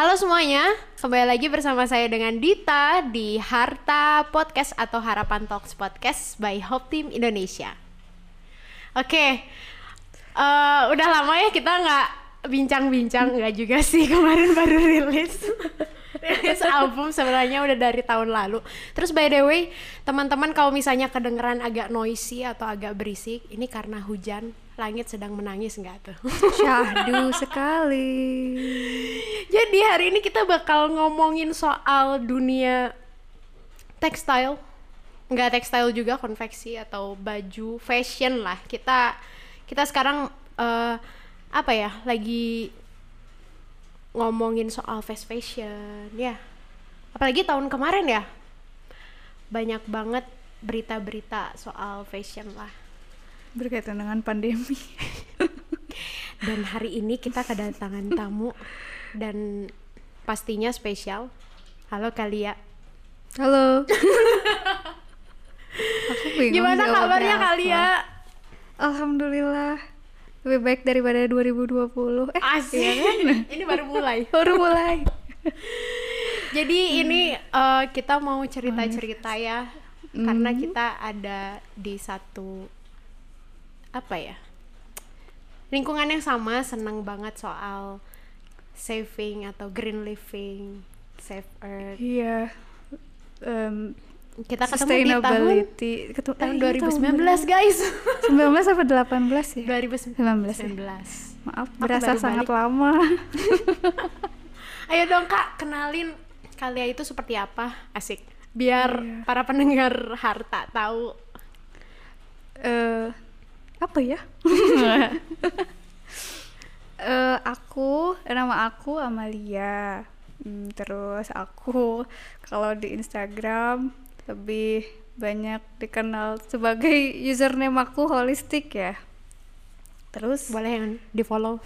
Halo semuanya, kembali lagi bersama saya dengan Dita di Harta Podcast atau Harapan Talks Podcast by Hope Team Indonesia. Oke, eh, udah lama ya kita nggak bincang-bincang, nggak juga sih kemarin baru rilis. rilis album sebenarnya udah dari tahun lalu. Terus by the way, teman-teman kalau misalnya kedengeran agak noisy atau agak berisik, ini karena hujan, langit sedang menangis nggak tuh? Syahdu sekali. Jadi hari ini kita bakal ngomongin soal dunia tekstil. Nggak tekstil juga, konveksi atau baju, fashion lah. Kita kita sekarang eh, apa ya? Lagi ngomongin soal fast fashion, ya. Apalagi tahun kemarin ya. Banyak banget berita-berita soal fashion lah. Berkaitan dengan pandemi. Dan hari ini kita kedatangan tamu dan pastinya spesial. Halo Kalia. Halo. Aku bingung Gimana kabarnya apa. Kalia? Alhamdulillah. Lebih baik daripada 2020. Eh, Asik. iya kan? ini baru mulai. Baru mulai. Jadi ini eh, kita mau cerita-cerita ya. Karena kita ada di satu apa ya? Lingkungan yang sama, senang banget soal saving atau green living, save earth. Iya. Em, Kita ketemu di tahun tahun eh, iya, 2019, guys. 19 sampai 18 ya? 2019. 19. Maaf, Aku berasa sangat balik. lama. Ayo dong Kak, kenalin kalian itu seperti apa? Asik. Biar Iya. para pendengar harta tahu. eh apa ya? Eh aku nama aku Amalia. Hmm, terus aku kalau di Instagram lebih banyak dikenal sebagai username aku holistik ya. Terus Boleh yang di follow.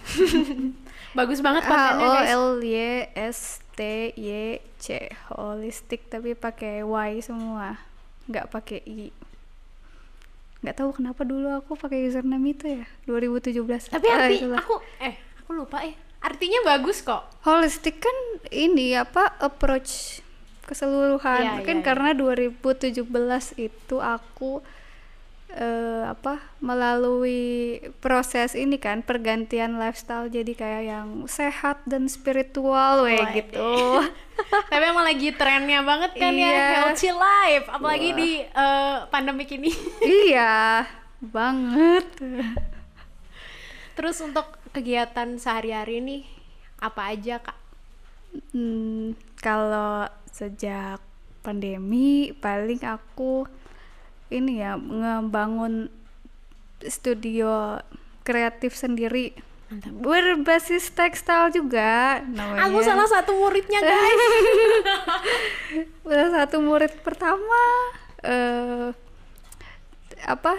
Bagus banget H kontennya O guys. L Y S T Y C holistik tapi pakai Y semua, nggak pakai I. Nggak tahu kenapa dulu aku pakai username itu ya 2017. Tapi Ah, arti itulah. aku eh aku lupa eh. Artinya bagus kok. holistik kan ini apa approach keseluruhan kan iya, iya. karena 2017 itu aku eh, apa melalui proses ini kan pergantian lifestyle jadi kayak yang sehat dan spiritual weh gitu Tapi emang lagi trennya banget kan ya Iya. healthy life, apalagi Wah. di eh, pandemik ini. iya banget Terus untuk kegiatan sehari-hari nih apa aja Kak? Hmm, kalau sejak pandemi paling aku ini ya ngebangun studio kreatif sendiri Mantap. berbasis tekstil juga namanya. Aku salah satu muridnya guys. Salah satu murid pertama eh apa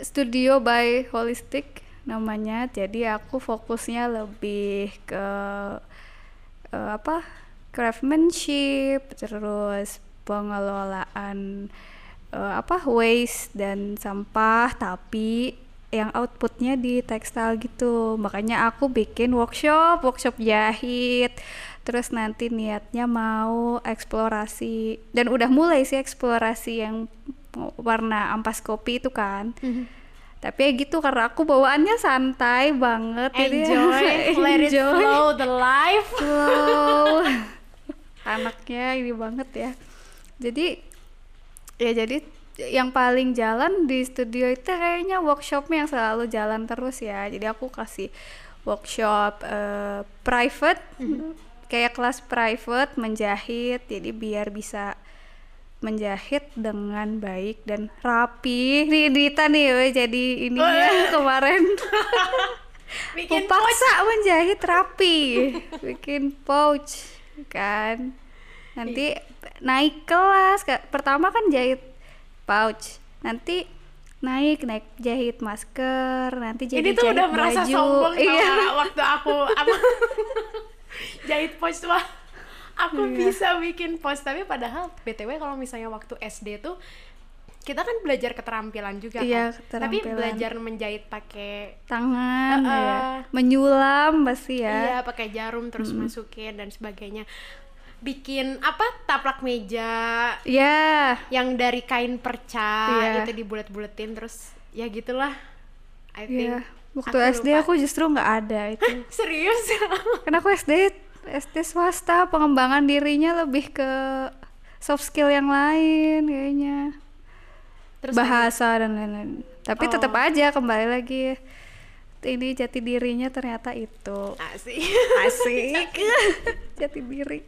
studio by holistic namanya jadi aku fokusnya lebih ke eh, apa craftsmanship terus pengelolaan eh, apa waste dan sampah tapi yang outputnya di tekstil gitu. Makanya aku bikin workshop workshop jahit. Terus nanti niatnya mau eksplorasi. Dan udah mulai sih eksplorasi yang warna ampas kopi itu kan. Tapi ya gitu karena aku bawaannya santai banget jadi ya, Enjoy, let it enjoy. flow the life. Flow. anaknya ini banget ya. Jadi ya jadi yang paling jalan di studio itu kayaknya workshopnya yang selalu jalan terus ya. Jadi aku kasih workshop eh, private. Kayak kelas private menjahit. Jadi biar bisa menjahit dengan baik dan rapi. Nih Dita nih jadi ini ya kemarin. Bikin Kupaksa menjahit rapi, bikin pouch kan. Nanti naik kelas. Ka- Pertama kan jahit pouch, nanti naik naik jahit masker, nanti jadi Ini tuh jahit udah merasa baju. sombong tau Iya. waktu aku apa jahit pos wah aku Iya. bisa bikin pos tapi padahal btw kalau misalnya waktu SD tuh kita kan belajar keterampilan juga Iya, kan tapi keterampilan. belajar menjahit pakai tangan Uh-uh. ya. menyulam pasti ya iya pakai jarum terus masukin dan sebagainya bikin apa taplak meja ya yang dari kain perca Iya. itu dibulet-buletin terus ya gitulah I think Iya. Waktu Aku SD lupa. aku justru nggak ada itu. serius Karena aku SD SD swasta pengembangan dirinya lebih ke soft skill yang lain kayaknya. terus Bahasa dan lain-lain. Tapi tetap Oh. aja kembali lagi ini jati dirinya ternyata itu. asik Asik. jati diri.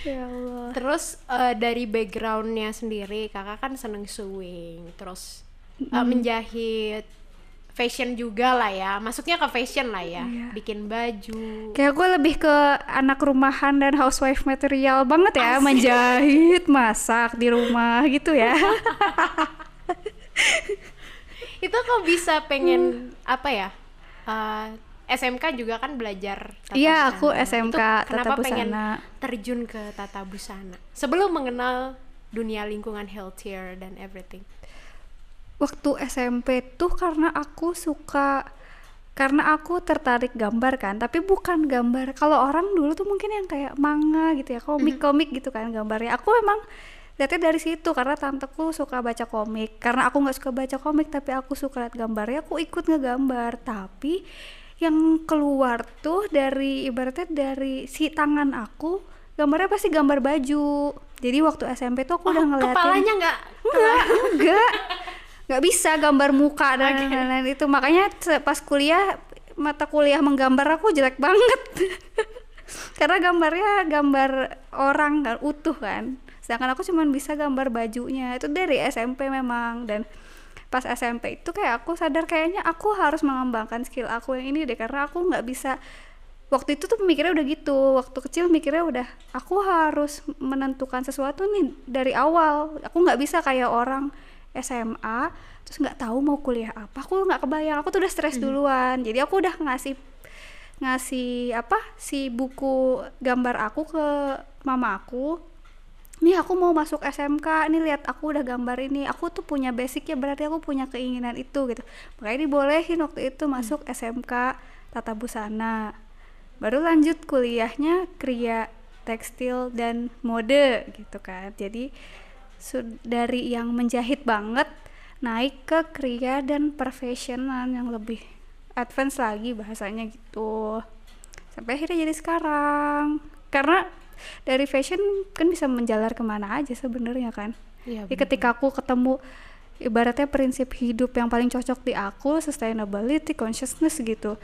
Ya Allah. terus eh, dari backgroundnya sendiri kakak kan seneng sewing terus eh, menjahit fashion juga lah ya masuknya ke fashion lah ya Iya. bikin baju Kayak gue lebih ke anak rumahan dan housewife material banget ya, menjahit, masak di rumah gitu ya. itu kok bisa pengen apa ya eh, SMK juga kan belajar tata Iya, busana. aku SMK Itu tata kenapa pengen busana. terjun ke tata busana sebelum mengenal dunia lingkungan healthier dan everything Waktu SMP tuh karena aku suka karena aku tertarik gambar kan, tapi bukan gambar. Kalau orang dulu tuh mungkin yang kayak manga gitu ya, komik-komik gitu kan gambarnya. Aku emang lihatnya dari situ karena tanteku suka baca komik. Karena aku nggak suka baca komik, tapi aku suka lihat gambarnya, aku ikut ngegambar. Tapi yang keluar tuh dari ibaratnya dari si tangan aku gambarnya pasti gambar baju. Jadi waktu SMP tuh aku udah ngeliatin. kepalanya nggak enggak enggak. Nggak bisa gambar muka dan lain-lain itu. Makanya pas kuliah mata kuliah menggambar aku jelek banget. Karena gambarnya gambar orang kan utuh kan. Sedangkan aku cuma bisa gambar bajunya. Itu dari SMP memang. Dan pas SMP itu kayak aku sadar kayaknya aku harus mengembangkan skill aku yang ini deh karena aku nggak bisa. Waktu itu tuh mikirnya udah gitu. Waktu kecil mikirnya udah aku harus menentukan sesuatu nih dari awal. Aku nggak bisa kayak orang SMA terus nggak tahu mau kuliah apa. Aku nggak kebayang. Aku tuh udah stres duluan. Jadi aku udah ngasih ngasih apa si buku gambar aku ke mama aku nih aku mau masuk SMK nih lihat aku udah gambar ini. Aku tuh punya basic ya berarti aku punya keinginan itu gitu. Makanya dibolehin waktu itu masuk SMK tata busana. Baru lanjut kuliahnya kriya tekstil dan mode gitu kan. Jadi dari yang menjahit banget naik ke kriya dan perfashionan yang lebih advance lagi bahasanya gitu. Sampai akhirnya jadi sekarang. Karena dari fashion kan bisa menjalar ke mana aja sebenarnya kan. Iya, Ya, ketika aku ketemu ibaratnya prinsip hidup yang paling cocok di aku sustainability consciousness gitu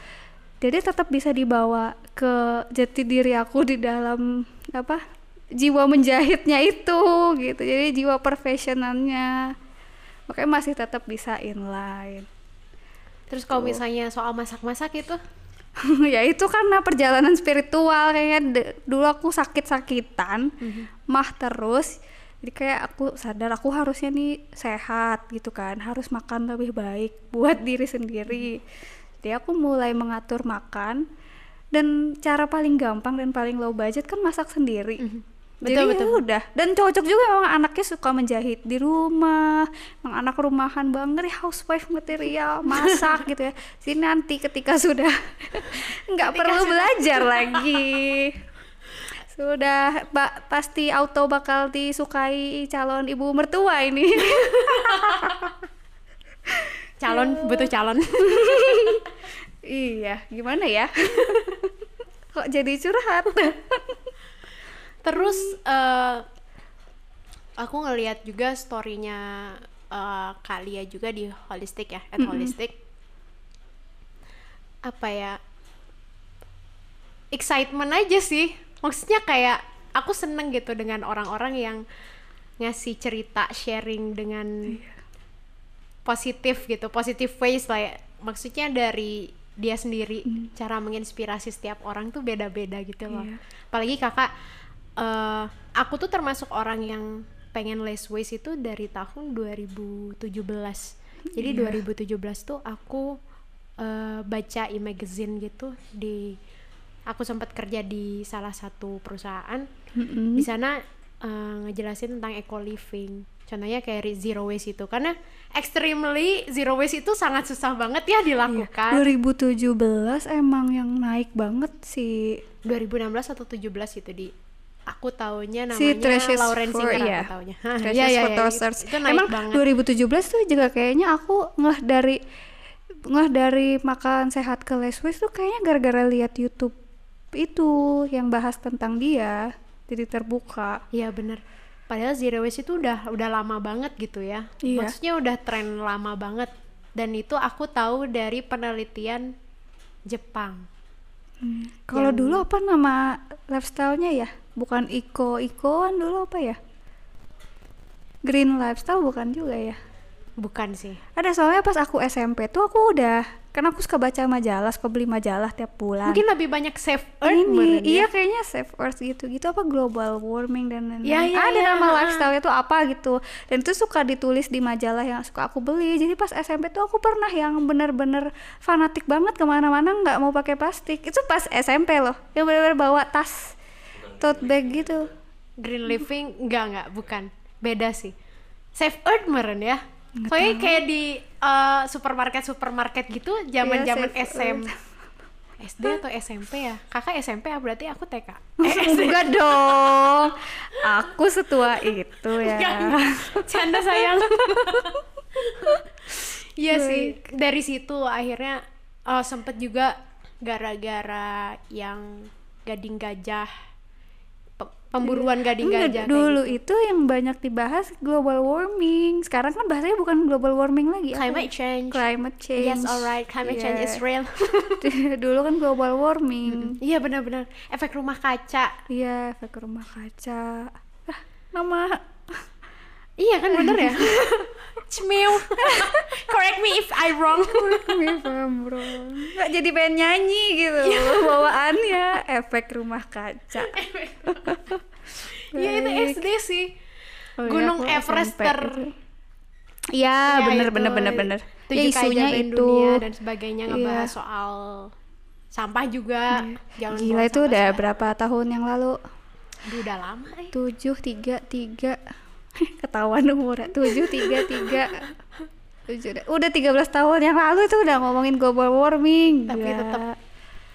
jadi tetap bisa dibawa ke jati diri aku di dalam apa jiwa menjahitnya itu gitu. Jadi jiwa profesionalnya makanya masih tetap bisa inline. Terus kalau misalnya soal masak-masak itu ya itu karena perjalanan spiritual kayaknya de- dulu aku sakit-sakitan mah terus jadi kayak aku sadar aku harusnya nih sehat gitu kan harus makan lebih baik buat diri sendiri. Jadi aku mulai mengatur makan dan cara paling gampang dan paling low budget kan masak sendiri Betul, jadi betul. udah. Dan cocok juga memang anaknya suka menjahit di rumah memang anak rumahan banget ya housewife material masak gitu ya. Sini nanti ketika sudah nggak perlu belajar lagi. Sudah ba- pasti auto bakal disukai calon ibu mertua ini. Calon butuh calon. Iya gimana ya? Kok jadi curhat terus eh, aku ngelihat juga storynya eh, Kalia juga di holistic ya at holistic. Apa ya excitement aja sih. Maksudnya kayak aku seneng gitu dengan orang-orang yang ngasih cerita sharing dengan positif gitu positif ways lah ya. maksudnya dari dia sendiri cara menginspirasi setiap orang tuh beda-beda gitu loh. Iya. apalagi kakak eh, aku tuh termasuk orang yang pengen less waste itu dari tahun 2017 jadi 2017 tuh aku eh, baca e-magazine gitu di aku sempat kerja di salah satu perusahaan. Mm-mm. di sana eh, ngejelasin tentang eco living. Contohnya kayak zero waste itu. Karena extremely zero waste itu sangat susah banget ya dilakukan. 2017 emang yang naik banget sih. 2016 atau 17 itu di aku taunya namanya si Trashes Lauren for Singer iya. aku taunya Hah, Trashes iya, iya, for iya, Toasters. itu naik Emang banget 2017 tuh juga kayaknya aku ngeh dari ngeh dari makan sehat ke less waste tuh kayaknya gara-gara lihat YouTube itu yang bahas tentang dia jadi terbuka. Iya bener Padahal zero waste itu udah udah lama banget gitu ya. Iya. Maksudnya udah tren lama banget. Dan itu aku tahu dari penelitian Jepang. Kalau Yang- dulu apa nama lifestyle-nya ya? Bukan Iko Ikoan dulu apa ya? Green lifestyle bukan juga ya? Bukan sih. Ada soalnya pas aku SMP tuh aku udah kan aku suka baca majalah, suka beli majalah tiap bulan. Mungkin lebih banyak save earth ini ya. iya kayaknya save earth gitu gitu apa global warming dan lain-lain Iya, iya, ada iya, nama ha. lifestyle itu apa gitu dan itu suka ditulis di majalah yang suka aku beli jadi pas SMP tuh aku pernah yang bener-bener fanatik banget ke mana-mana nggak mau pakai plastik itu pas SMP loh yang bener-bener bawa tas tote bag gitu Green living enggak enggak bukan. Beda sih. Save earth meren ya. Soalnya kayak di eh, supermarket-supermarket gitu zaman-zaman Iya, Save SM SD atau SMP ya? Kakak SMP ya berarti aku TK. enggak dong aku setua itu ya Canda sayang. Iya sih, dari situ akhirnya oh, sempet juga gara-gara yang gading gajah pemburuan gading Enggak, gajah kayak dulu gitu. itu yang banyak dibahas global warming sekarang kan bahasanya bukan global warming lagi apa climate ya? change. climate change Yes, alright, climate change is Iya. real. dulu kan global warming Iya benar-benar efek rumah kaca. iya efek rumah kaca ah, nama Iya kan bener ya? Cemiu. Correct me if I wrong. Gue paham bro nggak jadi pengen nyanyi gitu Iya. bawaannya efek rumah kaca Iya itu. SD sih. Oh iya, Gunung aku Everest ter. Iya Iya, bener itu bener bener bener ya isunya itu dunia dan sebagainya ngebahas Iya. soal sampah juga jangan gila itu sampah udah sembarangan. berapa tahun yang lalu Aduh, udah lama eh. tujuh tiga tiga ketahuan umurnya. Tujuh tiga tiga. Tujuh udah. Tiga belas tahun yang lalu itu udah ngomongin global warming. Tapi Gila. tetep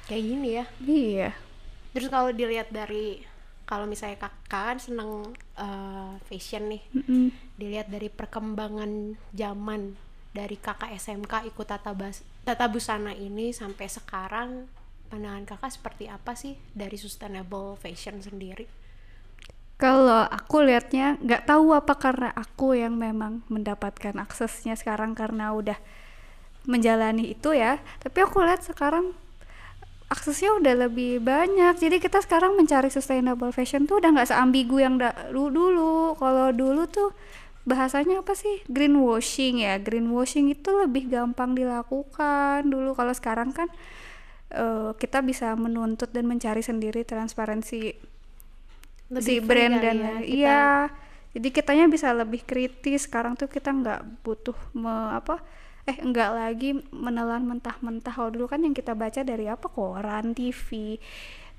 kayak gini ya. Iya. Terus kalau dilihat dari kalau misalnya kakak kan seneng eh, fashion nih. Mm-mm. dilihat dari perkembangan zaman dari kakak SMK ikut tata bas tata busana ini sampai sekarang pandangan kakak seperti apa sih dari sustainable fashion sendiri Kalau aku lihatnya nggak tahu apa karena aku yang memang mendapatkan aksesnya sekarang karena udah menjalani itu ya. Tapi aku lihat sekarang aksesnya udah lebih banyak. Jadi kita sekarang mencari sustainable fashion tuh udah nggak seambigu yang dulu dulu. Kalau dulu tuh bahasanya apa sih greenwashing ya. Greenwashing itu lebih gampang dilakukan dulu. Kalau sekarang kan eh, kita bisa menuntut dan mencari sendiri transparansi si free brand dan ya, kita- iya. Jadi kitanya bisa lebih kritis. Sekarang tuh kita nggak butuh me, apa eh enggak lagi menelan mentah-mentah. Kalau dulu kan yang kita baca dari apa koran TV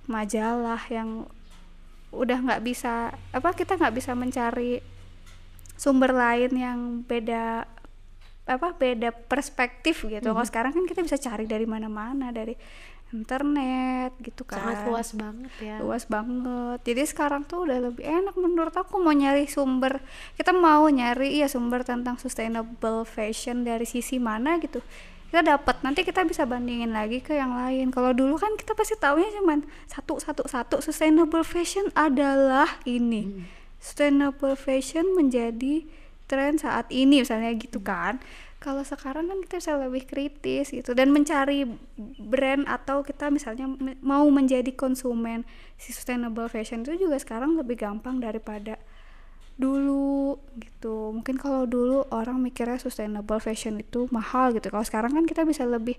majalah yang udah nggak bisa apa kita nggak bisa mencari sumber lain yang beda apa beda perspektif gitu. Mhm. kalau sekarang kan kita bisa cari dari mana-mana dari internet gitu kan. Sangat luas banget ya. Luas banget. Jadi sekarang tuh udah lebih enak menurut aku mau nyari sumber. Kita mau nyari ya sumber tentang sustainable fashion dari sisi mana gitu. Kita dapat nanti kita bisa bandingin lagi ke yang lain. Kalau dulu kan kita pasti taunya cuman satu satu satu. Sustainable fashion adalah ini. Sustainable fashion menjadi tren saat ini misalnya gitu kan kalau sekarang kan kita bisa lebih kritis gitu. Dan mencari brand atau kita misalnya mau menjadi konsumen si sustainable fashion itu juga sekarang lebih gampang daripada dulu gitu. Mungkin kalau dulu orang mikirnya sustainable fashion itu mahal gitu. Kalau sekarang kan kita bisa lebih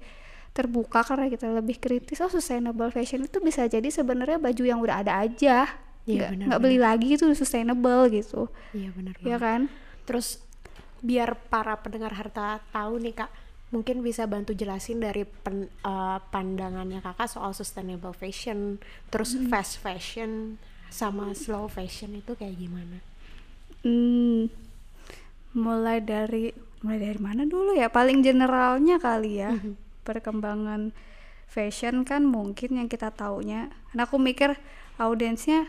terbuka karena kita lebih kritis. Oh sustainable fashion itu bisa jadi sebenarnya baju yang udah ada aja. Iya, nggak nggak beli lagi itu sustainable gitu. Iya benar ya kan? Terus biar para pendengar harta tahu nih kak mungkin bisa bantu jelasin dari pen- eh, pandangannya kakak soal sustainable fashion terus fast fashion sama slow fashion itu kayak gimana Hmm. mulai dari mulai dari mana dulu ya paling generalnya kali ya Mhm. perkembangan fashion kan mungkin yang kita taunya karena aku mikir audiensnya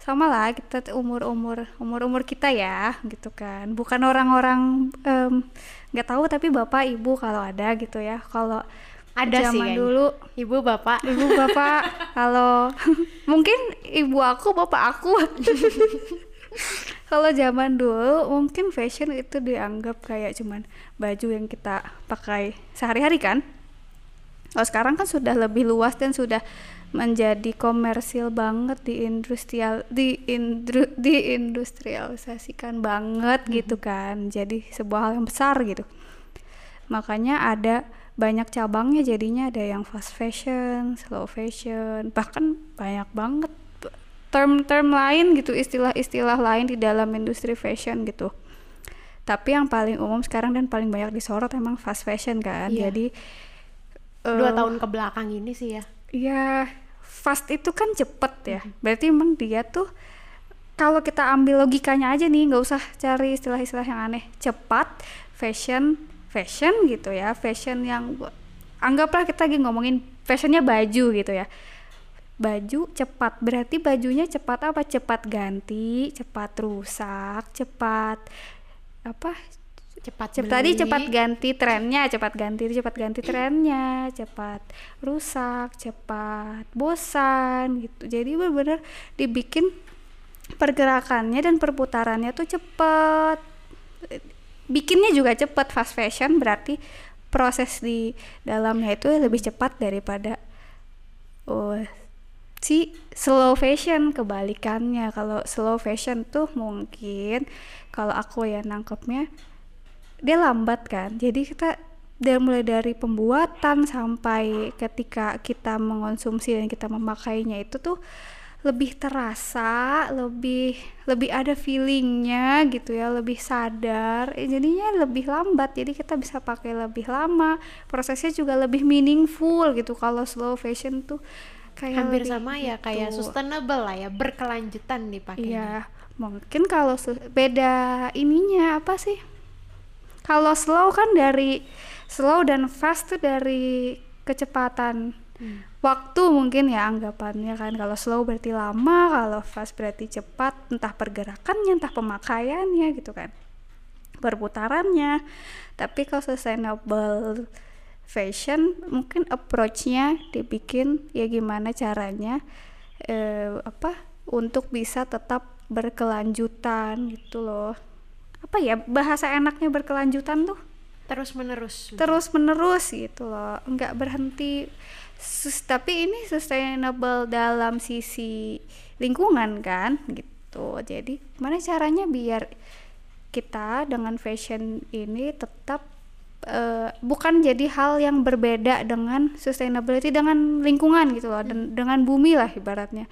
sama lah kita tuh umur-umur umur-umur kita ya gitu kan bukan orang-orang nggak tahu tapi bapak ibu kalau ada gitu ya kalau Ada sih zaman kayaknya. dulu Ibu bapak. ibu bapak kalau mungkin ibu aku bapak aku kalau zaman dulu mungkin fashion itu dianggap kayak cuman baju yang kita pakai sehari-hari kan kalau sekarang kan sudah lebih luas dan sudah menjadi komersil banget di industrial di indru, di industrialisasikan banget gitu kan jadi sebuah hal yang besar gitu makanya ada banyak cabangnya jadinya ada yang fast fashion, slow fashion, bahkan banyak banget term-term lain gitu, istilah-istilah lain di dalam industri fashion gitu. Tapi yang paling umum sekarang dan paling banyak disorot emang fast fashion kan. Iya. Jadi Dua eh, tahun ke belakang ini sih ya. Ya, fast itu kan cepet ya. Berarti emang dia tuh kalau kita ambil logikanya aja nih, nggak usah cari istilah-istilah yang aneh. Cepat, fashion, fashion gitu ya. Fashion yang anggaplah kita lagi ngomongin fashionnya baju gitu ya. Baju cepat, berarti bajunya cepat apa? Cepat ganti, cepat rusak, cepat apa? Cepat Cepat tadi beli. cepat ganti trennya, cepat ganti cepat ganti trennya, cepat rusak, cepat bosan gitu. Jadi benar-benar dibikin pergerakannya dan perputarannya tuh cepet. Bikinnya juga cepet fast fashion berarti proses di dalamnya itu lebih cepat daripada oh, si slow fashion kebalikannya. Kalau slow fashion tuh mungkin kalau aku ya nangkepnya dia lambat kan jadi kita dia mulai dari pembuatan sampai ketika kita mengonsumsi dan kita memakainya itu tuh lebih terasa lebih lebih ada feelingnya gitu ya lebih sadar eh, jadinya lebih lambat jadi kita bisa pakai lebih lama prosesnya juga lebih meaningful gitu kalau slow fashion tuh kayak Hampir lebih sama ya kayak gitu. sustainable lah ya, berkelanjutan dipakainya. Iya, mungkin kalau beda ininya apa sih? Kalau slow kan dari slow dan fast tuh dari kecepatan Hmm. waktu mungkin ya anggapannya kan. Kalau slow berarti lama, kalau fast berarti cepat, entah pergerakannya, entah pemakaiannya gitu kan. Perputarannya. Tapi kalau sustainable fashion mungkin approach-nya dibikin ya gimana caranya eh, apa untuk bisa tetap berkelanjutan gitu loh apa ya bahasa enaknya berkelanjutan tuh? Terus menerus. terus menerus gitu loh nggak berhenti. Sus- tapi ini sustainable dalam sisi lingkungan kan gitu. Jadi gimana caranya biar kita dengan fashion ini tetap eh, bukan jadi hal yang berbeda dengan sustainability dengan lingkungan gitu loh dan dengan bumi lah ibaratnya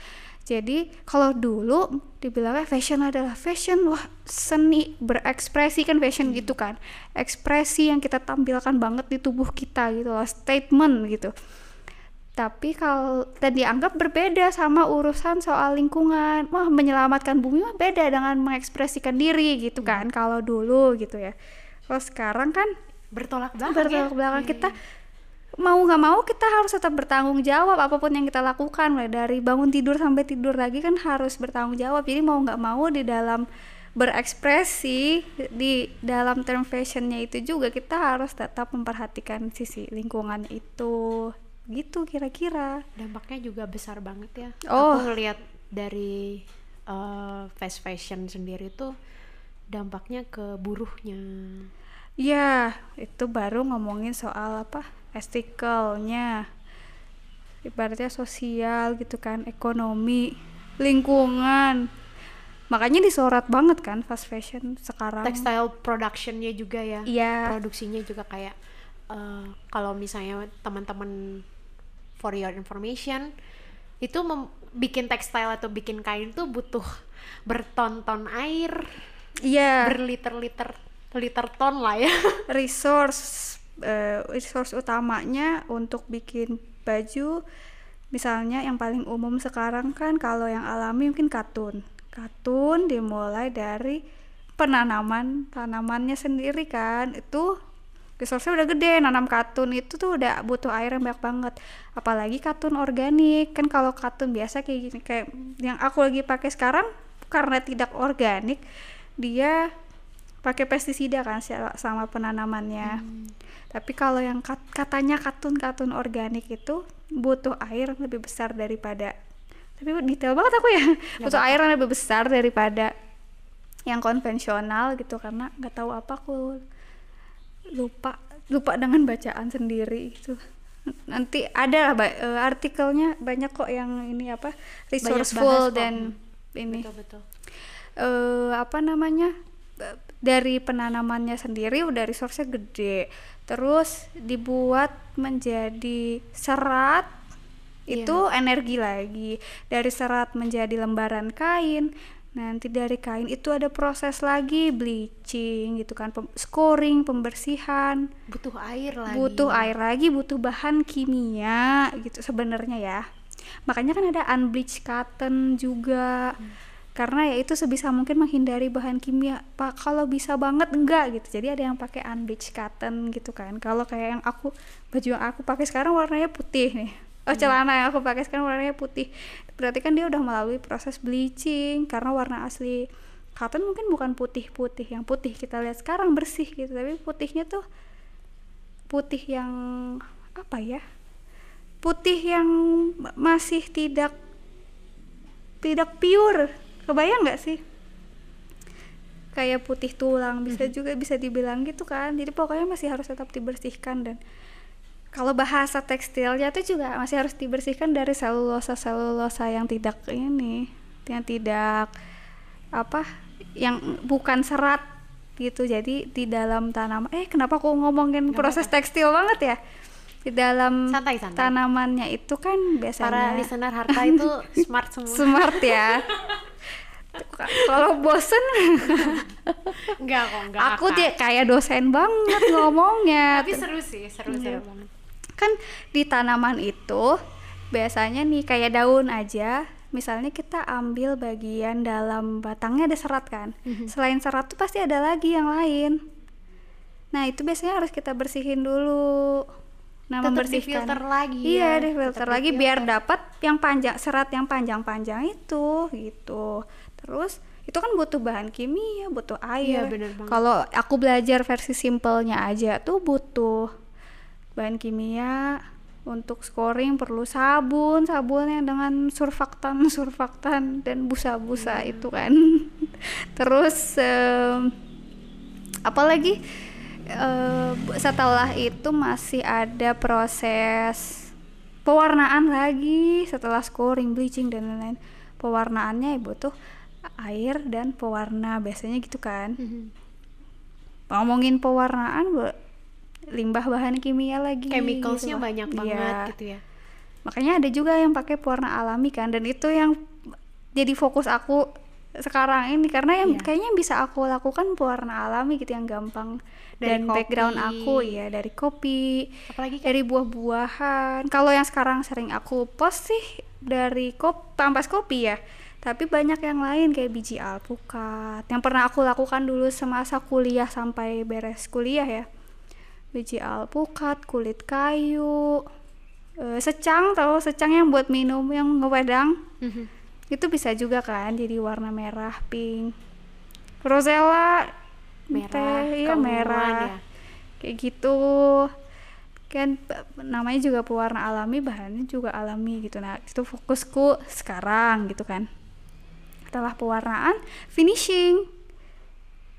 jadi kalau dulu dibilangnya fashion adalah fashion wah seni berekspresi kan fashion gitu kan. Ekspresi yang kita tampilkan banget di tubuh kita gitu loh statement gitu. Tapi kalau dan dianggap berbeda sama urusan soal lingkungan. Wah menyelamatkan bumi mah beda dengan mengekspresikan diri gitu kan kalau dulu gitu ya. Kalau sekarang kan Bertolak belakang bertolak ya. belakang. Iya, kita mau nggak mau kita harus tetap bertanggung jawab apa pun yang kita lakukan mulai dari bangun tidur sampai tidur lagi kan harus bertanggung jawab jadi mau nggak mau di dalam berekspresi di dalam term fashionnya itu juga kita harus tetap memperhatikan sisi lingkungan itu gitu kira-kira dampaknya juga besar banget ya. Oh. Aku ngelihat dari eh, fast fashion sendiri tuh dampaknya ke buruhnya. ya itu baru ngomongin soal apa estikalnya ibaratnya sosial gitu kan ekonomi lingkungan. Makanya disorot banget kan fast fashion sekarang. Textile productionnya juga ya. iya. Produksinya juga kayak eh, kalau misalnya teman-teman for your information itu mem- bikin tekstil atau bikin kain tuh butuh berton-ton air, iya. Berliter-liter liter ton lah ya. resource eh, resource utamanya untuk bikin baju misalnya yang paling umum sekarang kan kalau yang alami mungkin katun. Katun dimulai dari penanaman tanamannya sendiri kan. Itu resource udah gede nanam katun itu tuh udah butuh air yang banyak banget. Apalagi katun organik. Kan kalau katun biasa kayak gini kayak yang aku lagi pakai sekarang karena tidak organik dia pakai pestisida kan sama penanamannya. Hmm. Tapi kalau yang kat, katanya katun katun organik itu butuh air lebih besar daripada tapi detail banget aku ya. Butuh air yang lebih besar daripada yang konvensional gitu karena nggak tahu apa aku lupa lupa dengan bacaan sendiri itu nanti ada lah uh, artikelnya banyak kok yang ini apa resourceful dan ini. Betul, betul. Uh, apa namanya dari penanamannya sendiri udah resource-nya gede terus dibuat menjadi serat yeah. itu energi lagi. Dari serat menjadi lembaran kain nanti dari kain itu ada proses lagi bleaching gitu kan pem scoring pembersihan. Butuh air lagi. Butuh air lagi butuh bahan kimia gitu sebenarnya ya. Makanya kan ada unbleached cotton juga. Hmm. Karena ya itu sebisa mungkin menghindari bahan kimia. Pak kalau bisa banget enggak gitu. Jadi ada yang pakai unbleached cotton gitu kan. Kalau kayak yang aku baju yang aku pakai sekarang warnanya putih nih. Oh hmm. celana yang aku pakai sekarang warnanya putih. Berarti kan dia udah melalui proses bleaching karena warna asli cotton mungkin bukan putih-putih. Yang putih kita lihat sekarang bersih gitu. Tapi putihnya tuh putih yang apa ya putih yang masih tidak tidak pure kebayang nggak sih kayak putih tulang bisa hmm. juga bisa dibilang gitu kan jadi pokoknya masih harus tetap dibersihkan dan kalau bahasa tekstilnya itu juga masih harus dibersihkan dari selulosa selulosa yang tidak ini yang tidak apa yang bukan serat gitu jadi di dalam tanam eh kenapa aku ngomongin Gak proses apa. tekstil banget ya di dalam santai, santai. tanamannya itu kan biasanya para listener harta itu smart semua. Smart ya. Kalau bosen? Enggak kok enggak aku dia kayak dosen banget ngomongnya. Tapi seru sih seru seru banget. Kan di tanaman itu biasanya nih kayak daun aja misalnya kita ambil bagian dalam batangnya ada serat kan. Mm-hmm. selain serat tuh pasti ada lagi yang lain. Nah itu biasanya harus kita bersihin dulu nah Tetap membersihkan. filter lagi iya ya. deh filter Tetap lagi biar dapat yang panjang serat yang panjang-panjang itu gitu. Terus itu kan butuh bahan kimia butuh air. Iya, kalau aku belajar versi simpelnya aja tuh butuh bahan kimia untuk scoring perlu sabun sabun yang dengan surfaktan surfaktan dan busa-busa hmm. itu kan. Terus um, apalagi uh, setelah itu masih ada proses pewarnaan lagi setelah scoring bleaching dan lain-lain pewarnaannya ya butuh air dan pewarna biasanya gitu kan -hmm. ngomongin pewarnaan limbah bahan kimia lagi chemicalsnya gitu banyak banget ya. gitu ya makanya ada juga yang pakai pewarna alami kan dan itu yang jadi fokus aku sekarang ini karena yang yeah. kayaknya bisa aku lakukan pewarna alami gitu yang gampang dari dan kopi. background aku ya dari kopi apalagi kan? dari buah-buahan kalau yang sekarang sering aku post sih dari kop pampas kopi ya tapi banyak yang lain kayak biji alpukat yang pernah aku lakukan dulu semasa kuliah sampai beres kuliah ya biji alpukat, kulit kayu, e, secang tahu secang yang buat minum yang ngewedang. Mm-hmm. Itu bisa juga kan jadi warna merah, pink. Rosella merah, teh, iya merah. Ya. Kayak gitu. Kan namanya juga pewarna alami, bahannya juga alami gitu. Nah, itu fokusku sekarang gitu kan. Setelah pewarnaan, finishing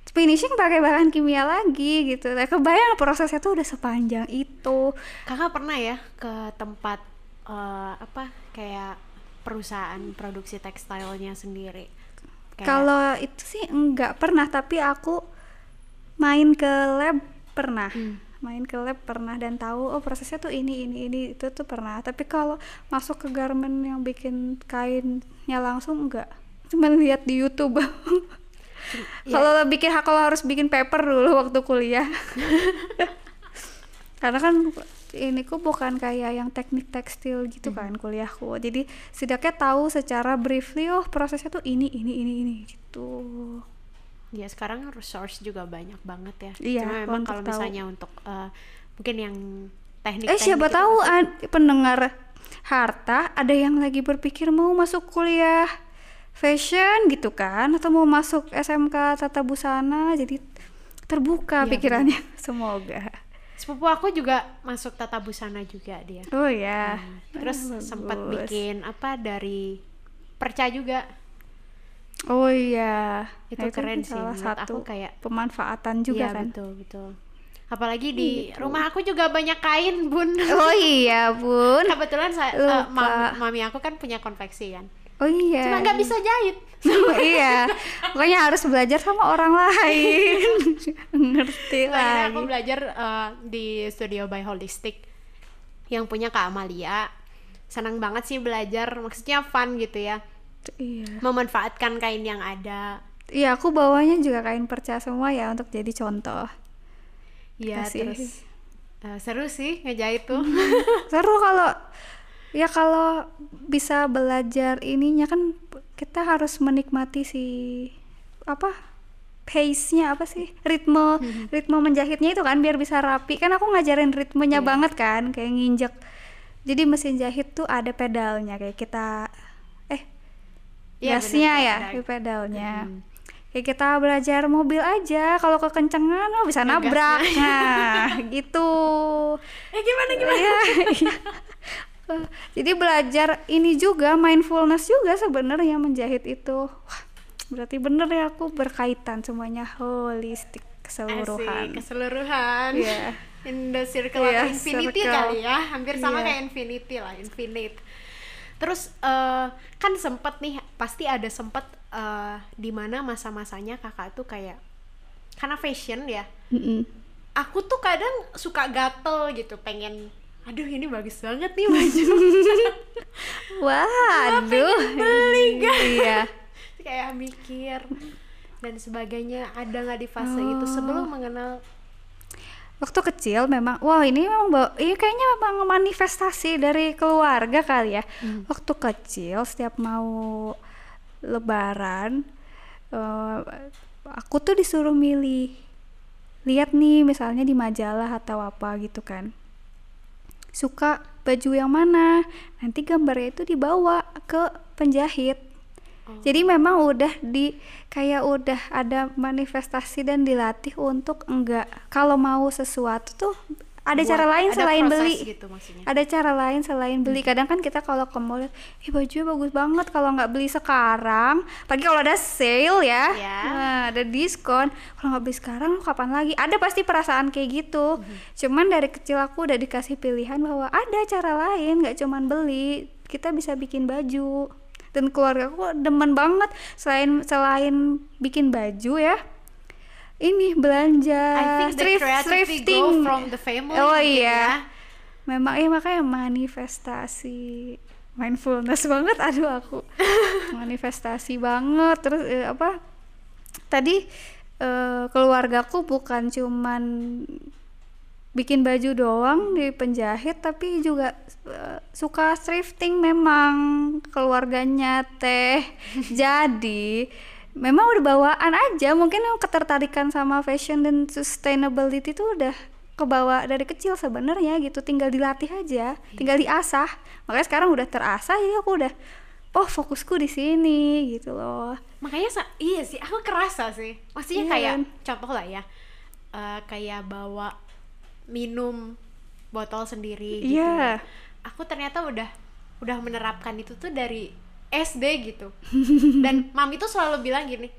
finishing pakai bahan kimia lagi gitu. Nah, kebayang prosesnya tuh udah sepanjang itu. Kakak pernah ya ke tempat uh, apa kayak perusahaan produksi tekstilnya sendiri? Kalau itu sih enggak pernah, tapi aku main ke lab pernah. Hmm. Main ke lab pernah dan tahu oh prosesnya tuh ini ini ini itu tuh pernah. Tapi kalau masuk ke garment yang bikin kainnya langsung enggak. Cuma lihat di YouTube. yeah. kalau bikin kalau harus bikin paper dulu waktu kuliah karena kan ini ku bukan kayak yang teknik tekstil gitu kan hmm. kuliahku jadi setidaknya tahu secara briefly oh prosesnya tuh ini ini ini ini gitu Ya sekarang resource juga banyak banget ya. Iya, Cuma memang kalau tahu. misalnya untuk eh, mungkin yang teknik eh siapa itu tahu masih- pendengar harta ada yang lagi berpikir mau masuk kuliah fashion gitu kan atau mau masuk SMK tata busana jadi terbuka Iya, pikirannya semoga sepupu aku juga masuk tata busana juga dia. oh ya Terus Ah, sempat bikin apa dari perca juga. Oh iya Itu Nah, keren kan sih, salah satu aku kayak- pemanfaatan juga Iya, kan betul betul. Apalagi di rumah aku juga banyak kain, Bun. oh iya bun Kebetulan saya eh, Lupa. mam- mami aku kan punya konveksi kan. oh iya Cuma nggak bisa jahit. iya pokoknya harus belajar sama orang lain ngerti Akhirnya aku belajar eh, di Studio by Holistic yang punya Kak Amalia. Senang banget sih belajar, maksudnya fun gitu ya. Iya Memanfaatkan kain yang ada. Iya, aku bawanya juga kain perca semua ya untuk jadi contoh. Iya, Kasih. terus eh, seru sih ngejahit tuh. Seru kalau ya kalau bisa belajar ininya kan kita harus menikmati si apa pace-nya apa sih ritme ritme menjahitnya itu kan biar bisa rapi kan aku ngajarin ritmenya Iya. banget kan kayak nginjek jadi mesin jahit tuh ada pedalnya kayak kita gasnya ya di pedalnya Hmm. kayak kita belajar mobil aja kalau kekencengan oh bisa Ngegasnya. nabrak nah gitu Eh gimana gimana? Iya, iya. Jadi belajar ini juga mindfulness juga sebenarnya menjahit itu Wah, berarti bener ya aku berkaitan semuanya holistik keseluruhan Asik, keseluruhan. Iya. In the circle Iya, atau infinity circle. kali ya, hampir sama Iya. kayak infinity lah, infinite. Terus eh, kan sempet nih, pasti ada sempet eh, di mana masa-masanya kakak tuh kayak karena fashion ya. Mm-mm. Aku tuh kadang suka gatel gitu, pengen aduh ini bagus banget nih baju. waduh beli, iya kayak mikir dan sebagainya ada nggak di fase itu sebelum Oh. mengenal waktu kecil memang wah ini memang bawa, ini kayaknya memang manifestasi dari keluarga kali ya. Waktu kecil setiap mau lebaran eh, aku tuh disuruh milih lihat nih misalnya di majalah atau apa gitu kan. Suka baju yang mana? Nanti gambarnya itu dibawa ke penjahit jadi memang udah di kayak udah ada manifestasi dan dilatih untuk enggak. Kalau mau sesuatu tuh ada buat- cara lain ada selain beli. gitu maksudnya. Ada cara lain selain beli. Kadang kan kita kalau ke mall ih bajunya bagus banget kalau nggak beli sekarang. Pagi kalau ada sale ya. Ya. nah, ada diskon. Kalau nggak beli sekarang kapan lagi? Ada pasti perasaan kayak gitu. Cuman dari kecil aku udah dikasih pilihan bahwa ada cara lain nggak cuman beli. Kita bisa bikin baju dan keluarga aku demen banget. Selain selain bikin baju ya ini belanja I think the thrift thrifting. from the family oh iya. ya. memang ya makanya manifestasi mindfulness banget. Aduh aku manifestasi banget. Terus eh, apa? Tadi eh, keluargaku bukan cuman bikin baju doang di penjahit tapi juga eh, suka thrifting memang. Keluarganya teh. Jadi memang udah bawaan aja. Mungkin yang ketertarikan sama fashion dan sustainability itu udah kebawa dari kecil sebenarnya gitu. Tinggal dilatih aja. Tinggal diasah. Makanya sekarang udah terasah jadi aku udah oh fokusku di sini gitu loh. Makanya iya sih aku kerasa sih. Maksudnya Iya. kayak contoh lah ya. Eh, kayak bawa minum botol sendiri gitu Iya. aku ternyata udah udah menerapkan itu tuh dari SD gitu. Dan mami tuh selalu bilang gini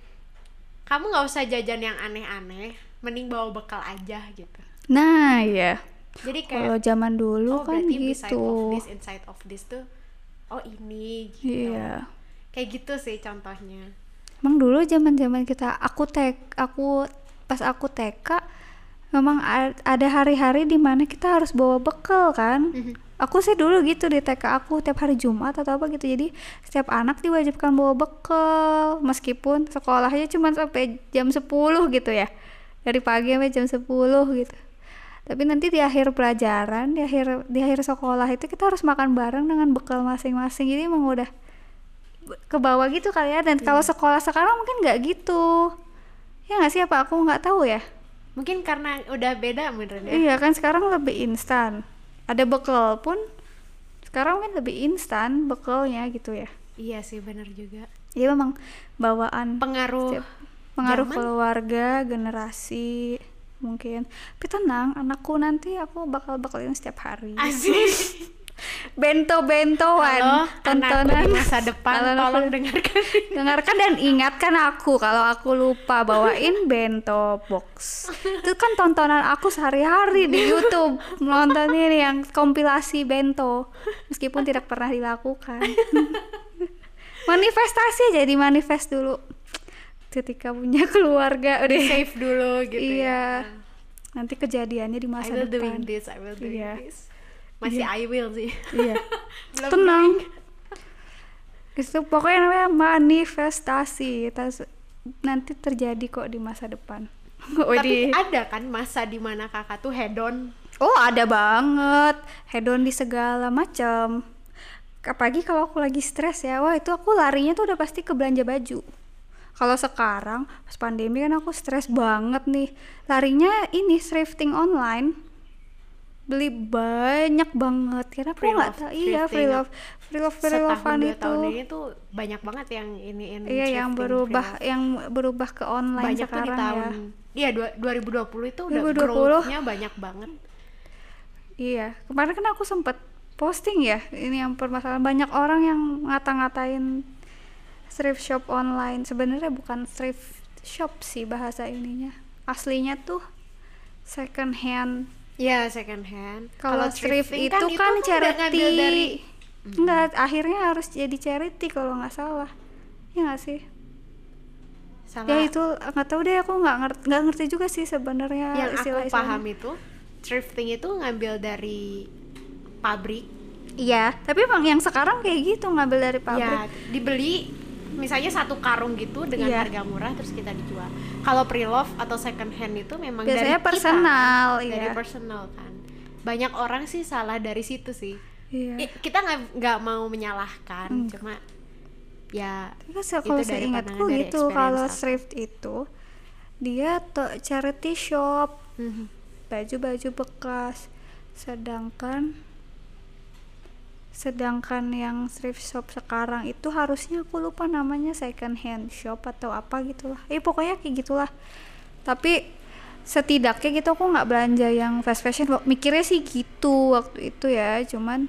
kamu nggak usah jajan yang aneh-aneh mending bawa bekal aja gitu. Nah ya jadi kayak kalau zaman dulu oh kan gitu. of this inside of this tuh oh ini gitu. Iya. Kayak gitu sih contohnya. Emang dulu zaman-zaman kita aku tek aku pas aku TK memang ada hari-hari di mana kita harus bawa bekal kan. Aku sih dulu gitu di TK aku tiap hari Jumat atau apa gitu. Jadi setiap anak diwajibkan bawa bekal meskipun sekolahnya cuma sampai jam 10 gitu ya. Dari pagi sampai jam 10 gitu. Tapi nanti di akhir pelajaran, di akhir di akhir sekolah itu kita harus makan bareng dengan bekal masing-masing. Jadi emang udah ke bawah gitu kali ya dan kalau sekolah sekarang mungkin nggak gitu ya nggak sih apa aku nggak tahu ya mungkin karena udah beda beneran ya? Iya kan sekarang lebih instan. Ada bekal pun sekarang kan lebih instan bekalnya gitu ya. Iya sih bener juga. Iya memang bawaan pengaruh Setiap- pengaruh zaman. keluarga generasi mungkin. Tapi tenang anakku nanti aku bakal bakalin setiap hari. Asik bento bentoan Halo, anakku tontonan. di masa depan Kalau tolong dengarkan. Dengarkan dan ingatkan aku kalau aku lupa bawain bento box. Itu kan tontonan aku sehari-hari di YouTube. Nonton ini yang kompilasi bento. Meskipun tidak pernah dilakukan. Manifestasi jadi manifest dulu. Ketika punya keluarga. Udah save dulu gitu iya. ya. Nanti kejadiannya di I masa will doing depan. this I will doing Iya. this masih I will sih. Iya. Belum tenang. itu pokoknya namanya manifestasi. Tas- nanti terjadi kok di masa depan. Tapi ada kan masa di mana kakak tuh hedon oh ada banget. Hedon di segala macam. Apalagi kalau aku lagi stres ya. Wah itu aku larinya tuh udah pasti ke belanja baju. Kalau sekarang pas pandemi kan aku stres banget nih. Larinya ini thrifting online beli banyak banget karena aku Free nggak love tahu iya free love free love free dua itu tahun ini tuh banyak banget yang ini iya yang berubah yang berubah ke online banyak tuh di sekarang tahun ya iya dua- 2020 itu udah 2020. growth-nya banyak banget Iya, kemarin kan aku sempet posting ya, ini yang permasalahan banyak orang yang ngata-ngatain thrift shop online. Sebenarnya bukan thrift shop sih bahasa ininya. Aslinya tuh second hand. Ya second hand Kalau thrift thrifting itu kan, udah charity. ngambil dari Enggak, akhirnya harus jadi charity kalau nggak salah. Ya nggak sih? salah Ya itu nggak tahu deh aku nggak ngerti nggak ngerti juga sih sebenarnya yang aku istilah-istilahnya. paham itu thrifting itu ngambil dari pabrik Iya, tapi emang yang sekarang kayak gitu ngambil dari pabrik. ya dibeli misalnya satu karung gitu dengan Iya. harga murah terus kita dijual kalau pre-love atau second hand itu memang Biasanya dari kita, personal, kan? dari personal kan banyak orang sih salah dari situ sih Iya. I- kita nggak nggak mau menyalahkan Hmm. cuma ya se- kalau pandangan dari gitu kalau thrift itu dia tuh charity shop mhm. baju-baju bekas sedangkan sedangkan yang thrift shop sekarang itu harusnya aku lupa namanya second hand shop atau apa gitulah. Eh pokoknya kayak gitulah. Tapi setidaknya gitu aku nggak belanja yang fast fashion. Mikirnya sih gitu waktu itu ya. Cuman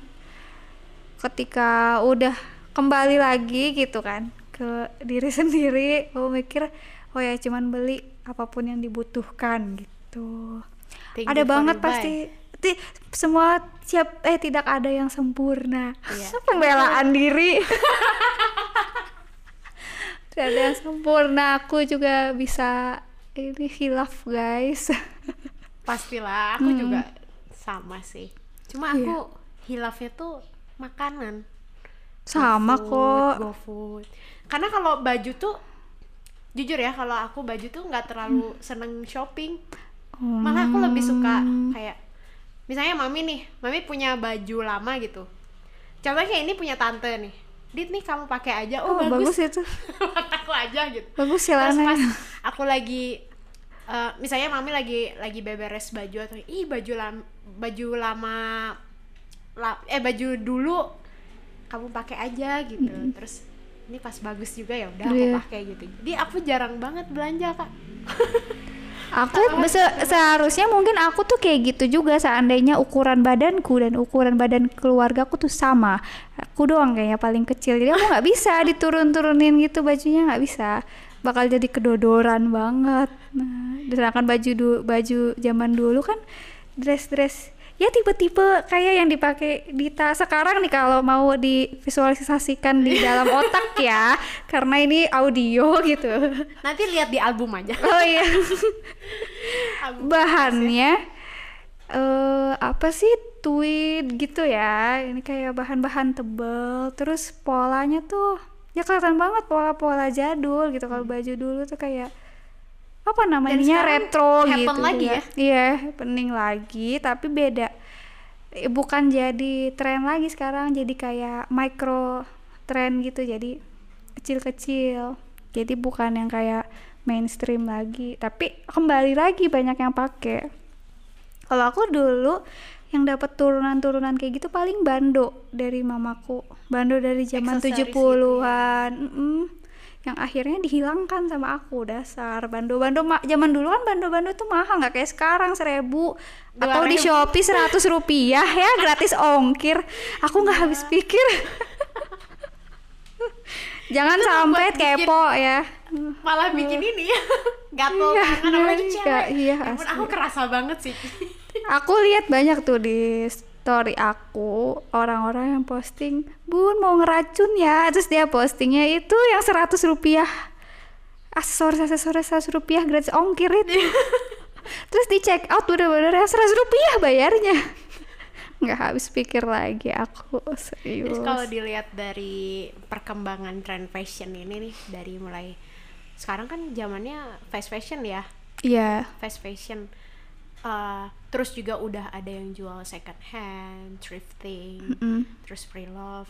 ketika udah kembali lagi gitu kan ke diri sendiri aku mikir oh ya cuman beli apa pun yang dibutuhkan gitu. Thank ada banget pasti ti- semua siap eh tidak ada yang sempurna Iya. pembelaan diri tidak ada yang sempurna aku juga bisa ini hilaf guys pastilah aku Hmm. juga sama sih cuma Iya. aku hilafnya tuh makanan sama GoFood, kok GoFood. karena kalau baju tuh jujur ya kalau aku baju tuh nggak terlalu seneng shopping malah aku lebih suka Hmm. kayak misalnya mami nih mami punya baju lama gitu. Contohnya kayak ini punya tante nih. Dit nih kamu pakai aja. Oh, oh, bagus. bagus, itu. Aku aja gitu. Bagus terus celananya pas aku lagi eh, misalnya mami lagi lagi beberes baju atau ih baju lam baju lama la- eh baju dulu kamu pakai aja gitu. Terus ini pas bagus juga ya udah aku Iya. pakai gitu. Jadi aku jarang banget belanja kak Aku se- seharusnya mungkin aku tuh kayak gitu juga seandainya ukuran badanku dan ukuran badan keluargaku tuh sama. Aku doang kayaknya paling kecil. Jadi aku nggak bisa diturun-turunin gitu bajunya nggak bisa. Bakal jadi kedodoran banget. Nah, sedangkan baju du- baju zaman dulu kan dress-dress ya tipe-tipe kayak yang dipakai Dita sekarang nih kalau mau divisualisasikan di dalam otak ya karena ini audio gitu. nanti lihat di album aja. Oh iya. Album bahannya eh apa sih tweed gitu ya. Ini kayak bahan-bahan tebel terus polanya tuh ya kelihatan banget pola-pola jadul gitu. Kalau baju dulu tuh kayak apa namanya? Retro happen gitu. lagi juga. ya? iya happening lagi. Tapi beda. Eh, bukan jadi tren lagi sekarang. Jadi kayak micro trend gitu. Jadi kecil-kecil. Jadi bukan yang kayak mainstream lagi. Tapi kembali lagi banyak yang pakai. Kalau aku dulu yang dapat turunan-turunan kayak gitu paling bando dari mamaku. Bando dari zaman Aksesoris 70-an Mm-mm. Yang akhirnya dihilangkan sama aku dasar. Bando-bando ma- zaman dulu kan bando-bando tuh mahal nggak kayak sekarang seribu. Atau di 2000. Shopee seratus rupiah ya gratis ongkir. Aku nggak habis pikir. Jangan Itu sampai buat bikin- kepo ya. malah bikin ini ya. Gatel Iya, tangan apalagi iya, cewek. iya, Ya asli. aku kerasa banget sih. Aku lihat banyak tuh di story aku orang-orang yang posting bun mau ngeracun ya? Terus dia postingnya itu yang 100 rupiah. Aksesoris aksesoris 100 rupiah gratis ongkir itu terus di check out bener-bener yang 100 rupiah bayarnya. Nggak habis pikir lagi aku serius. Terus kalau dilihat dari perkembangan tren fashion ini nih dari mulai sekarang kan zamannya fast fashion ya? Iya. Fast fashion Uh, terus juga udah ada yang jual second hand thrifting Mm-mm. terus pre-love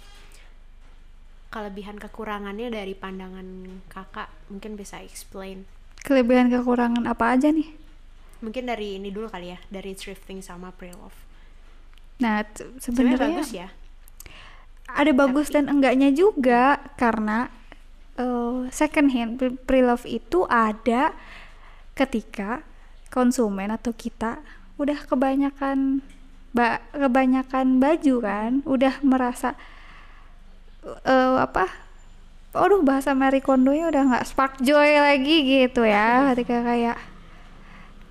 kelebihan kekurangannya dari pandangan kakak mungkin bisa explain. Kelebihan kekurangan apa aja nih? Mungkin dari ini dulu kali ya dari thrifting sama pre-love nah t- sebenarnya bagus ya. ada bagus dan enggaknya juga karena eh, second hand pre- pre-love itu ada ketika konsumen atau kita udah kebanyakan ba kebanyakan baju kan udah merasa eh, apa Aduh bahasa Marie Kondo nya udah nggak spark joy lagi gitu ya ketika kayak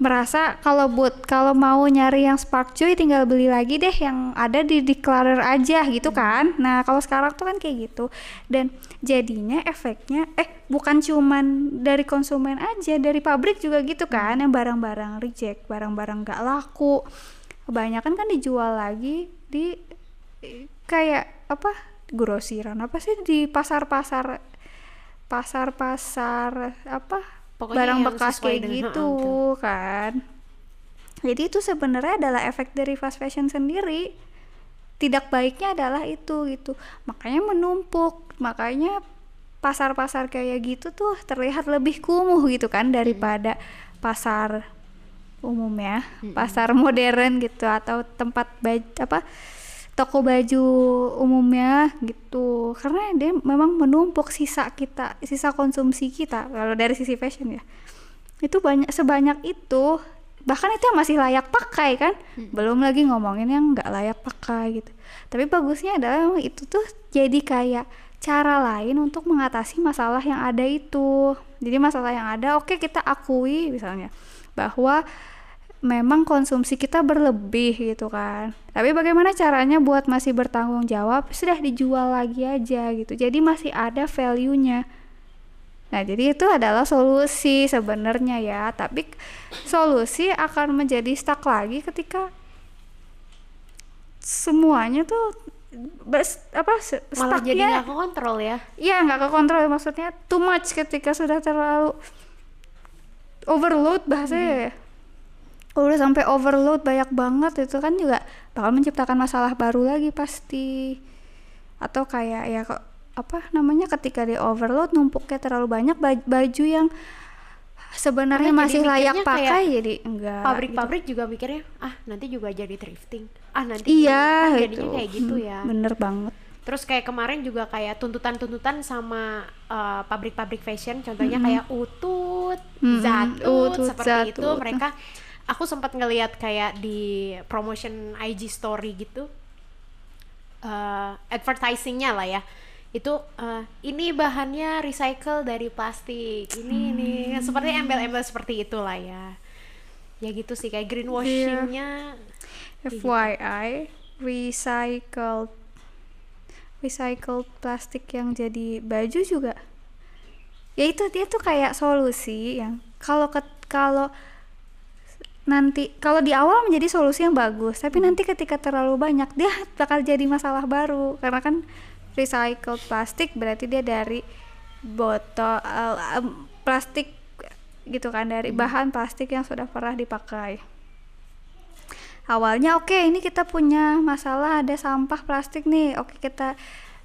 merasa kalau buat kalau mau nyari yang spark joy tinggal beli lagi deh yang ada di declarer aja gitu kan? Nah kalau sekarang tuh kan kayak gitu. Dan jadinya efeknya eh bukan cuman dari konsumen aja dari pabrik juga gitu kan yang barang-barang reject barang-barang nggak laku. Kebanyakan kan dijual lagi di kayak apa grosiran apa sih di pasar-pasar pasar-pasar apa Pokoknya barang bekas kayak dengan- gitu kan. Jadi itu sebenarnya adalah efek dari fast fashion sendiri. Tidak baiknya adalah itu gitu. Makanya menumpuk. Makanya pasar-pasar kayak gitu tuh terlihat lebih kumuh gitu kan daripada pasar umumnya. Pasar modern gitu. Atau tempat baju apa toko baju umumnya gitu. Karena dia memang menumpuk sisa kita sisa konsumsi kita kalau dari sisi fashion ya. Itu banyak sebanyak itu bahkan itu yang masih layak pakai kan? Belum lagi ngomongin yang nggak layak pakai gitu. Tapi bagusnya adalah itu tuh jadi kayak cara lain untuk mengatasi masalah yang ada itu. Jadi masalah yang ada oke kita akui misalnya bahwa memang konsumsi kita berlebih gitu kan. Tapi bagaimana caranya buat masih bertanggung jawab sudah dijual lagi aja gitu. Jadi masih ada value-nya. Nah, jadi itu adalah solusi sebenarnya ya, tapi solusi akan menjadi stuck lagi ketika semuanya tuh bes, apa malah jadi stucknya nggak kontrol ya. Iya nggak kekontrol. Maksudnya too much ketika sudah terlalu overload bahasanya ya. Kalau udah sampai overload banyak banget itu kan juga bakal menciptakan masalah baru lagi pasti. Atau kayak ya kok apa namanya ketika di overload numpuknya terlalu banyak baj- baju yang sebenarnya masih layak pakai jadi enggak. pabrik-pabrik juga mikirnya ah nanti juga jadi thrifting ah nanti Iya, itu. jadinya kayak gitu Hmm, ya Bener banget. terus kayak kemarin juga kayak tuntutan-tuntutan sama uh, pabrik-pabrik fashion contohnya kayak utut Mm-mm, zatut Utut, seperti itu Zatut. mereka aku sempat ngelihat kayak di promotion IG story gitu uh, advertisingnya lah ya. Itu uh, ini bahannya recycle dari plastik. Ini ini. Seperti embel-embel seperti itulah ya. Ya gitu sih kayak greenwashingnya FYI, recycled recycled plastik yang jadi baju juga. Ya itu dia tuh kayak solusi yang kalau kalau nanti kalau di awal menjadi solusi yang bagus, tapi nanti ketika terlalu banyak dia bakal jadi masalah baru. Karena kan recycled plastik berarti dia dari botol eh, em, plastik gitu kan dari bahan plastik yang sudah pernah dipakai. Awalnya oke ini kita punya masalah ada sampah plastik nih. Oke kita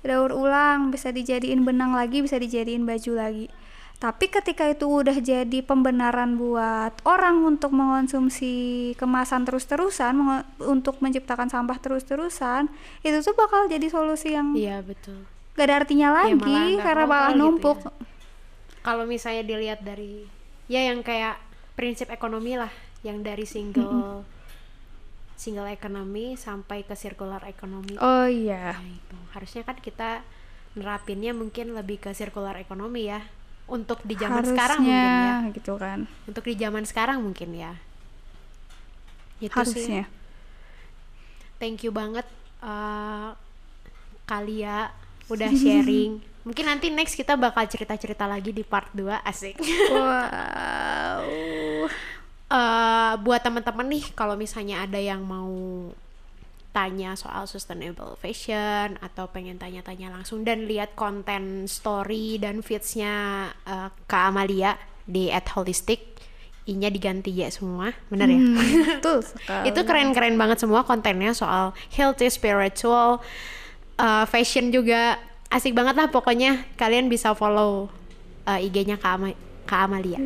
daur ulang bisa dijadiin benang lagi bisa dijadiin baju lagi Tapi ketika itu udah jadi pembenaran buat orang untuk mengonsumsi kemasan terus-terusan, untuk menciptakan sampah terus-terusan, itu tuh bakal jadi solusi yang Iya betul. gak ada artinya Ya, lagi malah nggak karena malah gitu numpuk. ya. Kalau misalnya dilihat dari ya yang kayak prinsip ekonomi lah, yang dari single single ekonomi sampai ke circular ekonomi. Oh iya. Nah, itu harusnya kan kita nerapinnya mungkin lebih ke circular ekonomi ya. Untuk di zaman sekarang mungkin ya. Harusnya gitu kan. Untuk di zaman sekarang mungkin ya. Itu sih. Harusnya. Thank you banget eh Kalia udah sharing. Mungkin nanti next kita bakal cerita-cerita lagi di part 2 asik. Wow. Eh, buat teman-teman nih kalau misalnya ada yang mau tanya soal sustainable fashion atau pengen tanya-tanya langsung dan lihat konten story dan feedsnya eh, Kak Amalia di @holistic i-nya diganti ya semua bener ya? Hmm, betul sekali. itu keren-keren banget semua kontennya soal healthy spiritual uh, fashion juga asik banget lah pokoknya. Kalian bisa follow uh, IG-nya Kak, Ama- Kak Amalia.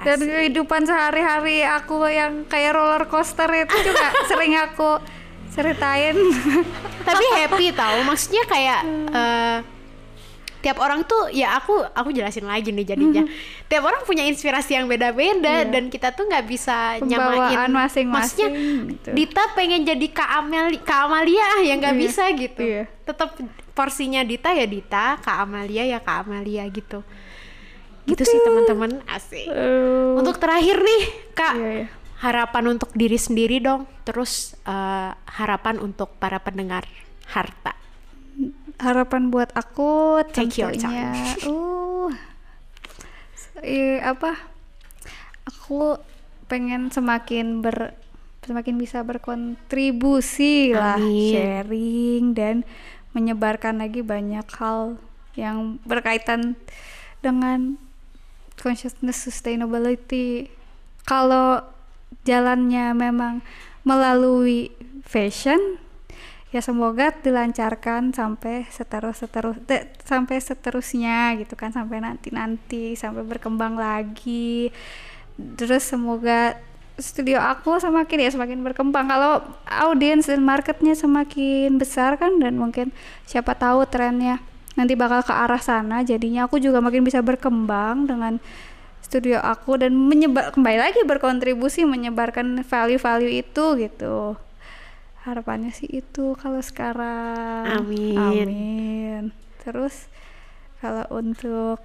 Dan kehidupan sehari-hari aku yang kayak roller coaster itu juga sering aku ceritain. tapi happy tau maksudnya kayak uh, tiap orang tuh ya aku aku jelasin lagi nih jadinya. Tiap orang punya inspirasi yang beda-beda dan kita tuh nggak bisa nyamain. Pembawaan masing-masing maksudnya gitu. Dita pengen jadi Kak Amel Kak Amalia ya nggak Iya, bisa gitu. iya. tetap porsinya Dita ya Dita Kak Amalia ya Kak Amalia gitu. Gitu sih teman-teman asik. Eh, untuk terakhir nih Kak. Iya, iya. Harapan untuk diri sendiri dong. Terus eh, harapan untuk para pendengar harta. Harapan buat aku Take your tentunya uh i- apa aku pengen semakin ber semakin bisa berkontribusi lah Amin. sharing dan menyebarkan lagi banyak hal yang berkaitan dengan consciousness sustainability. Kalau jalannya memang melalui fashion ya semoga dilancarkan sampai seterus seterus de- sampai seterusnya gitu kan sampai nanti nanti sampai berkembang lagi. Terus semoga studio aku semakin ya semakin berkembang. Kalau audiens dan marketnya semakin besar kan dan mungkin siapa tahu trennya nanti bakal ke arah sana jadinya aku juga makin bisa berkembang dengan studio aku dan menyebar kembali lagi berkontribusi menyebarkan value-value itu gitu. Harapannya sih itu kalau sekarang. Amin. amin. Terus kalau untuk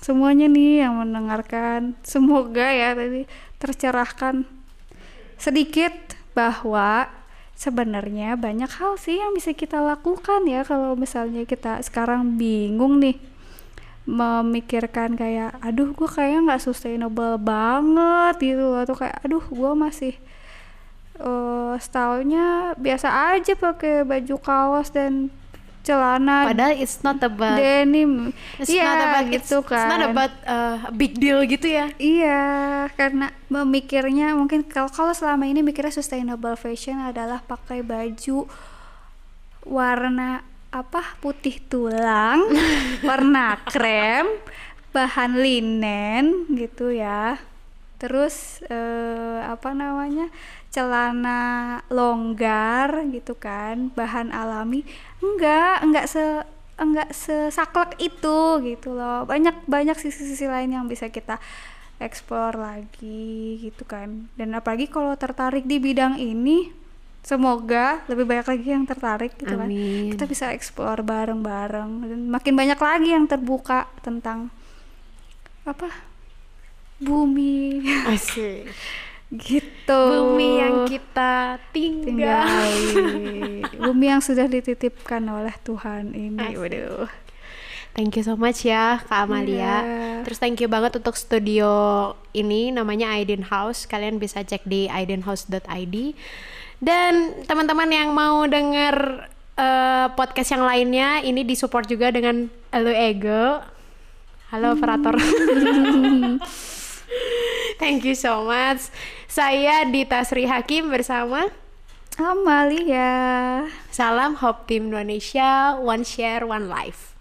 semuanya nih yang mendengarkan semoga ya tadi tercerahkan sedikit bahwa sebenarnya banyak hal sih yang bisa kita lakukan ya. Kalau misalnya kita sekarang bingung nih memikirkan kayak aduh gue kayaknya nggak sustainable banget gitu atau kayak aduh gue masih eh stylenya biasa aja pakai baju kaos dan celana padahal it's not about denim. It's iya not about gitu it's, kan it's not about uh, big deal gitu ya. Iya, karena memikirnya mungkin kalau kalau selama ini mikirnya sustainable fashion adalah pakai baju warna apa putih tulang, warna krem, bahan linen gitu ya. Terus eh, apa namanya? celana longgar gitu kan, bahan alami. Enggak, enggak se enggak sesaklek itu gitu loh. Banyak banyak sisi-sisi lain yang bisa kita explore lagi gitu kan. Dan apalagi kalau tertarik di bidang ini, semoga lebih banyak lagi yang tertarik gitu kan. Kita bisa explore bareng-bareng dan makin banyak lagi yang terbuka tentang apa? bumi asik gitu. bumi yang kita tinggal tinggali. bumi yang sudah dititipkan oleh Tuhan ini. Asik. Waduh. Thank you so much ya Kak Amalia. Iya. Terus thank you banget untuk studio ini namanya Aiden House. Kalian bisa cek di aidenhouse.id. Dan teman-teman yang mau denger eh, podcast yang lainnya ini disupport juga dengan Elo Ego. Halo operator. thank you so much. Saya Dita Sri Hakim bersama Amalia. Salam Hope Team Indonesia, One Share, One Life.